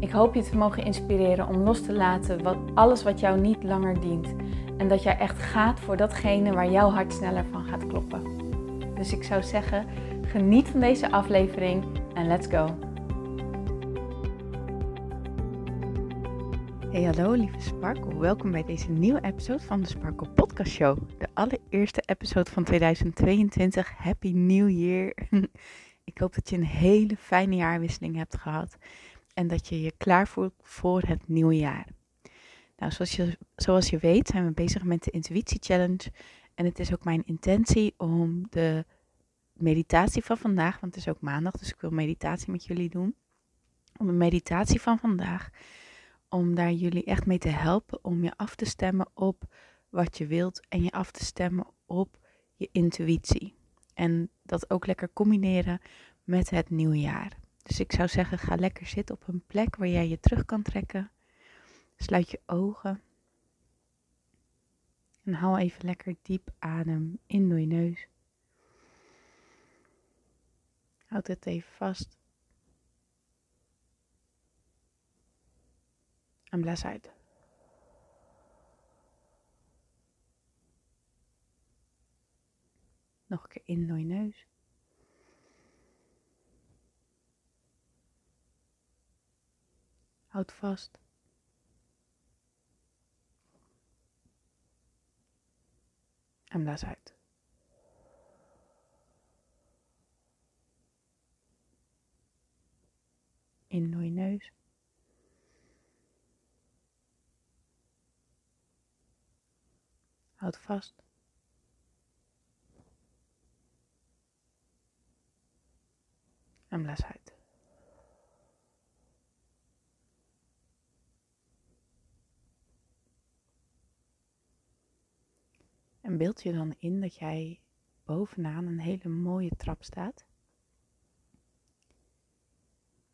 Ik hoop je te mogen inspireren om los te laten wat, alles wat jou niet langer dient. En dat jij echt gaat voor datgene waar jouw hart sneller van gaat kloppen. Dus ik zou zeggen, geniet van deze aflevering en let's go. Hey hallo lieve Sparkle, welkom bij deze nieuwe episode van de Sparkle Podcast Show. De allereerste episode van 2022. Happy New Year! ik hoop dat je een hele fijne jaarwisseling hebt gehad en dat je je klaar voelt voor het nieuwe jaar. Nou, zoals je, zoals je weet zijn we bezig met de Intuïtie Challenge. En het is ook mijn intentie om de meditatie van vandaag, want het is ook maandag, dus ik wil meditatie met jullie doen. Om de meditatie van vandaag, om daar jullie echt mee te helpen om je af te stemmen op wat je wilt en je af te stemmen op je intuïtie. En dat ook lekker combineren met het nieuwe jaar. Dus ik zou zeggen, ga lekker zitten op een plek waar jij je terug kan trekken. Sluit je ogen. En hou even lekker diep adem in door je neus. Houd het even vast. En blaas uit. Nog een keer in door je neus. Houd vast. En blaas uit. In door je neus. Houd vast. En blaas uit. En beeld je dan in dat jij bovenaan een hele mooie trap staat.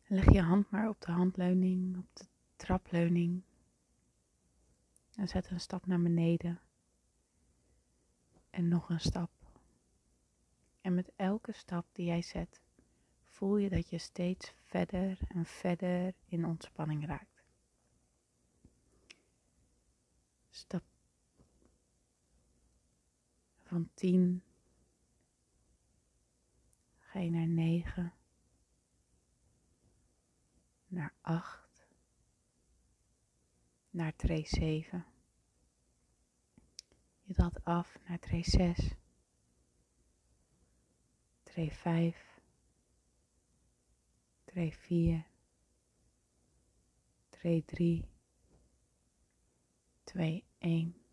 leg je hand maar op de handleuning, op de trapleuning. En zet een stap naar beneden. En nog een stap. En met elke stap die jij zet, voel je dat je steeds verder en verder in ontspanning raakt. Stap van 10 ga je naar 9, naar 8, naar tray 7. Je daalt af naar tray 6, tray 5, tray 4, tray 3, 2, 1.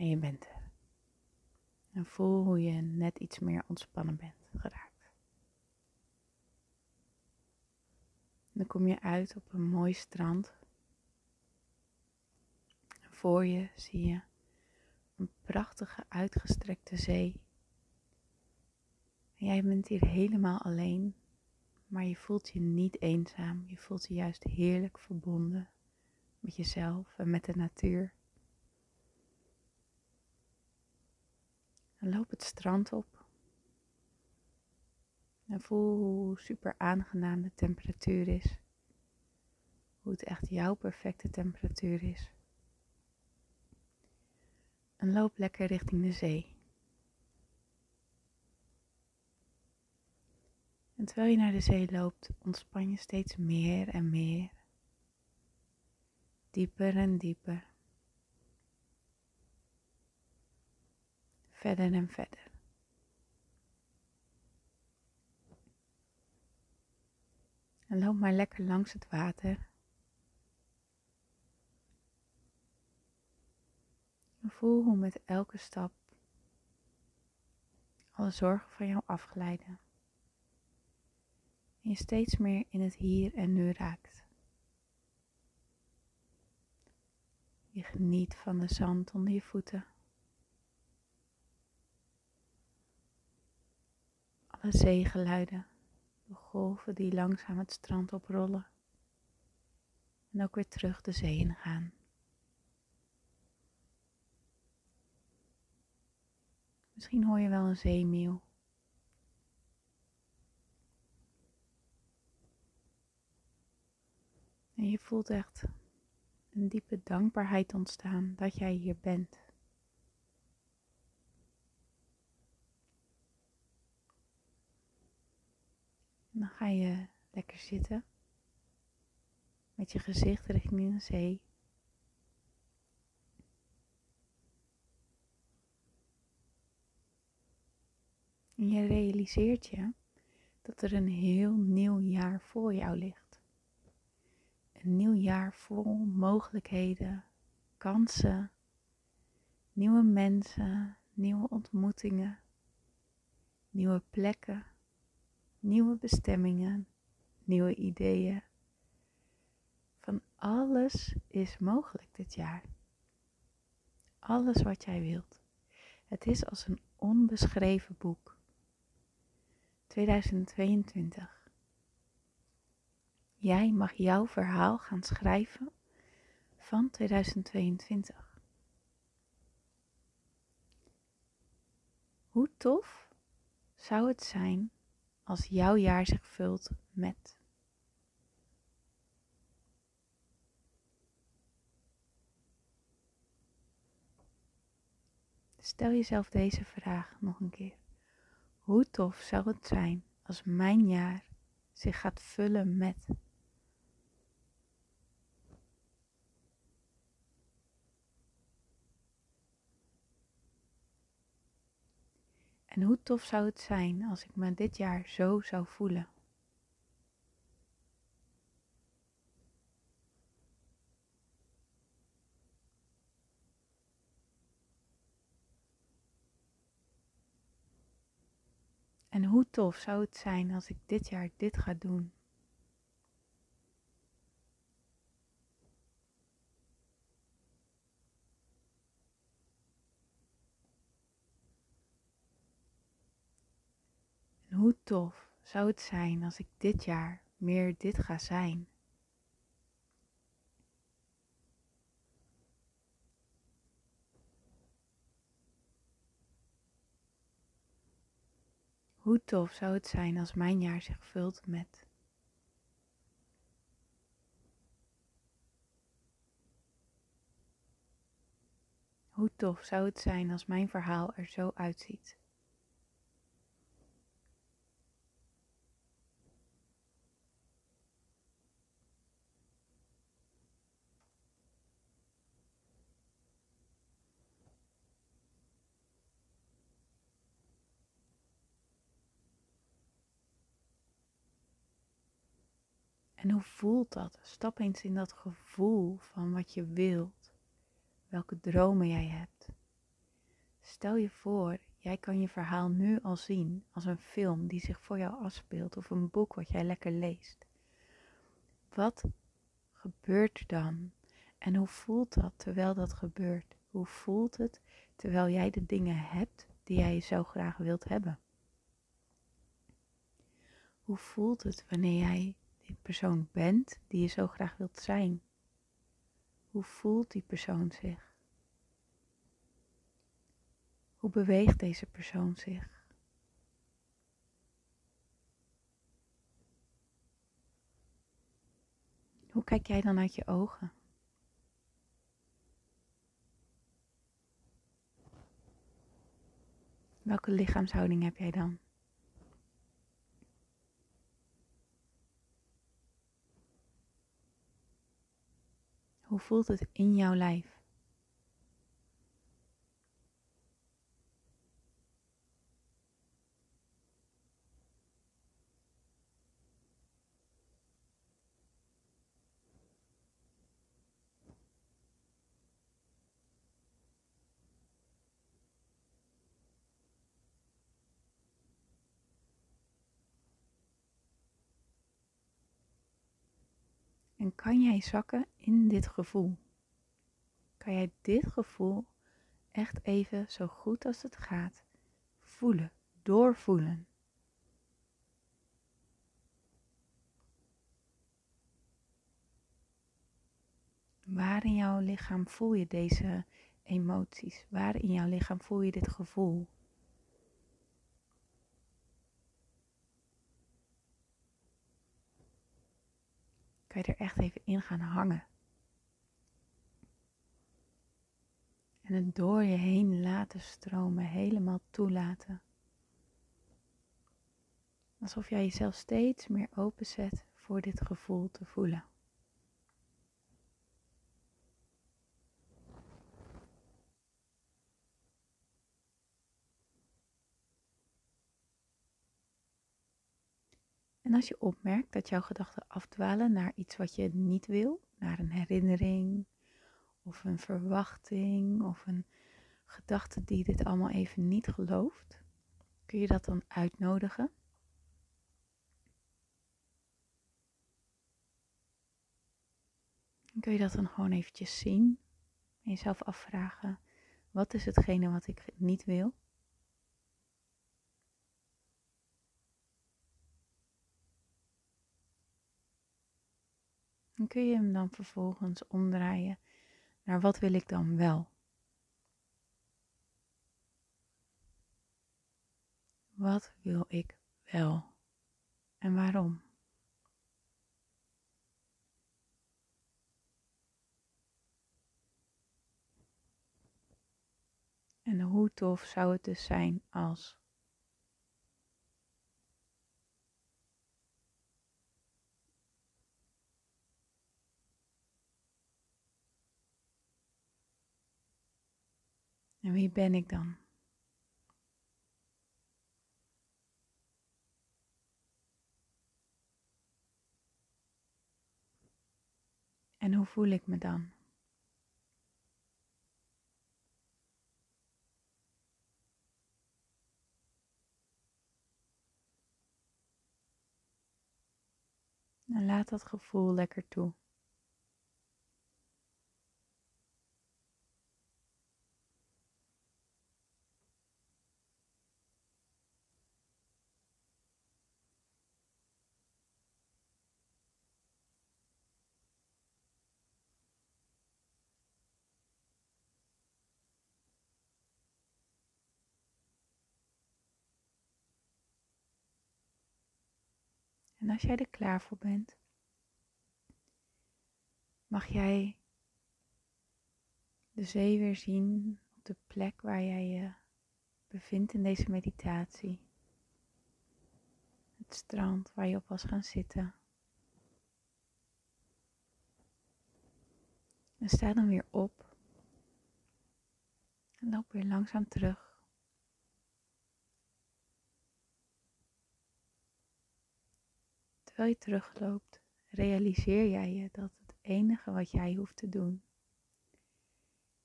En je bent er. En voel hoe je net iets meer ontspannen bent geraakt. dan kom je uit op een mooi strand. En voor je zie je een prachtige uitgestrekte zee. En jij bent hier helemaal alleen, maar je voelt je niet eenzaam. Je voelt je juist heerlijk verbonden met jezelf en met de natuur. En loop het strand op. En voel hoe super aangenaam de temperatuur is. Hoe het echt jouw perfecte temperatuur is. En loop lekker richting de zee. En terwijl je naar de zee loopt, ontspan je steeds meer en meer. Dieper en dieper. Verder en verder. En loop maar lekker langs het water. Voel hoe met elke stap alle zorgen van jou afglijden. En je steeds meer in het hier en nu raakt. Je geniet van de zand onder je voeten. Alle zeegeluiden, de golven die langzaam het strand oprollen. En ook weer terug de zee in gaan. Misschien hoor je wel een zeemeeuw. En je voelt echt een diepe dankbaarheid ontstaan dat jij hier bent. En dan ga je lekker zitten met je gezicht richting de zee. En je realiseert je dat er een heel nieuw jaar voor jou ligt. Een nieuw jaar vol mogelijkheden, kansen, nieuwe mensen, nieuwe ontmoetingen, nieuwe plekken, nieuwe bestemmingen, nieuwe ideeën. Van alles is mogelijk dit jaar. Alles wat jij wilt. Het is als een onbeschreven boek. 2022. Jij mag jouw verhaal gaan schrijven van 2022. Hoe tof zou het zijn als jouw jaar zich vult met. Stel jezelf deze vraag nog een keer. Hoe tof zou het zijn als mijn jaar zich gaat vullen met. En hoe tof zou het zijn als ik me dit jaar zo zou voelen? En hoe tof zou het zijn als ik dit jaar dit ga doen? En hoe tof zou het zijn als ik dit jaar meer dit ga zijn? Hoe tof zou het zijn als mijn jaar zich vult met. Hoe tof zou het zijn als mijn verhaal er zo uitziet. En hoe voelt dat? Stap eens in dat gevoel van wat je wilt, welke dromen jij hebt. Stel je voor, jij kan je verhaal nu al zien als een film die zich voor jou afspeelt of een boek wat jij lekker leest. Wat gebeurt er dan? En hoe voelt dat terwijl dat gebeurt? Hoe voelt het terwijl jij de dingen hebt die jij zo graag wilt hebben? Hoe voelt het wanneer jij persoon bent die je zo graag wilt zijn? Hoe voelt die persoon zich? Hoe beweegt deze persoon zich? Hoe kijk jij dan uit je ogen? Welke lichaamshouding heb jij dan? Hoe voelt het in jouw lijf? En kan jij zakken in dit gevoel? Kan jij dit gevoel echt even zo goed als het gaat voelen, doorvoelen? Waar in jouw lichaam voel je deze emoties? Waar in jouw lichaam voel je dit gevoel? Er echt even in gaan hangen? En het door je heen laten stromen, helemaal toelaten. Alsof jij jezelf steeds meer openzet voor dit gevoel te voelen. En als je opmerkt dat jouw gedachten afdwalen naar iets wat je niet wil, naar een herinnering of een verwachting of een gedachte die dit allemaal even niet gelooft, kun je dat dan uitnodigen. kun je dat dan gewoon eventjes zien en jezelf afvragen, wat is hetgene wat ik niet wil? En kun je hem dan vervolgens omdraaien naar wat wil ik dan wel? Wat wil ik wel? En waarom? En hoe tof zou het dus zijn als En wie ben ik dan? En hoe voel ik me dan? En laat dat gevoel lekker toe. En als jij er klaar voor bent, mag jij de zee weer zien op de plek waar jij je bevindt in deze meditatie. Het strand waar je op was gaan zitten. En sta dan weer op. En loop weer langzaam terug Terwijl je terugloopt, realiseer jij je dat het enige wat jij hoeft te doen,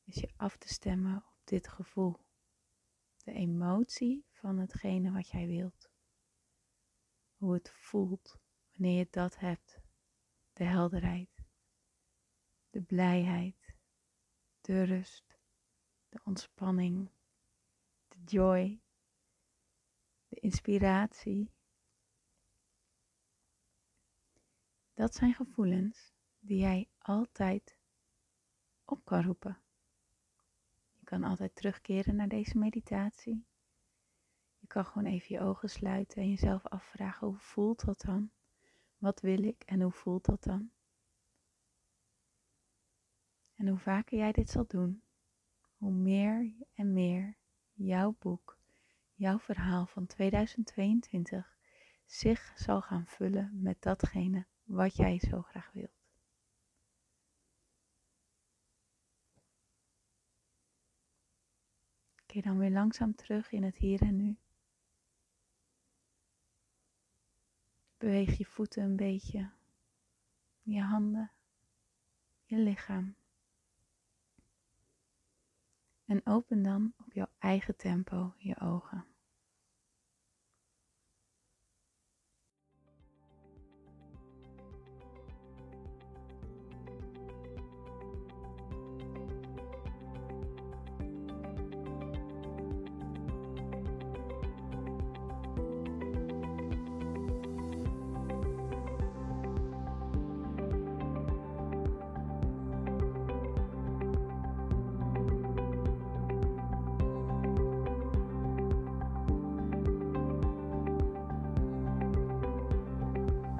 is je af te stemmen op dit gevoel. De emotie van hetgene wat jij wilt. Hoe het voelt wanneer je dat hebt. De helderheid, de blijheid, de rust, de ontspanning, de joy, de inspiratie Dat zijn gevoelens die jij altijd op kan roepen. Je kan altijd terugkeren naar deze meditatie. Je kan gewoon even je ogen sluiten en jezelf afvragen hoe voelt dat dan? Wat wil ik en hoe voelt dat dan? En hoe vaker jij dit zal doen, hoe meer en meer jouw boek, jouw verhaal van 2022 zich zal gaan vullen met datgene wat jij zo graag wilt. Keer dan weer langzaam terug in het hier en nu. Beweeg je voeten een beetje, je handen, je lichaam. En open dan op jouw eigen tempo je ogen.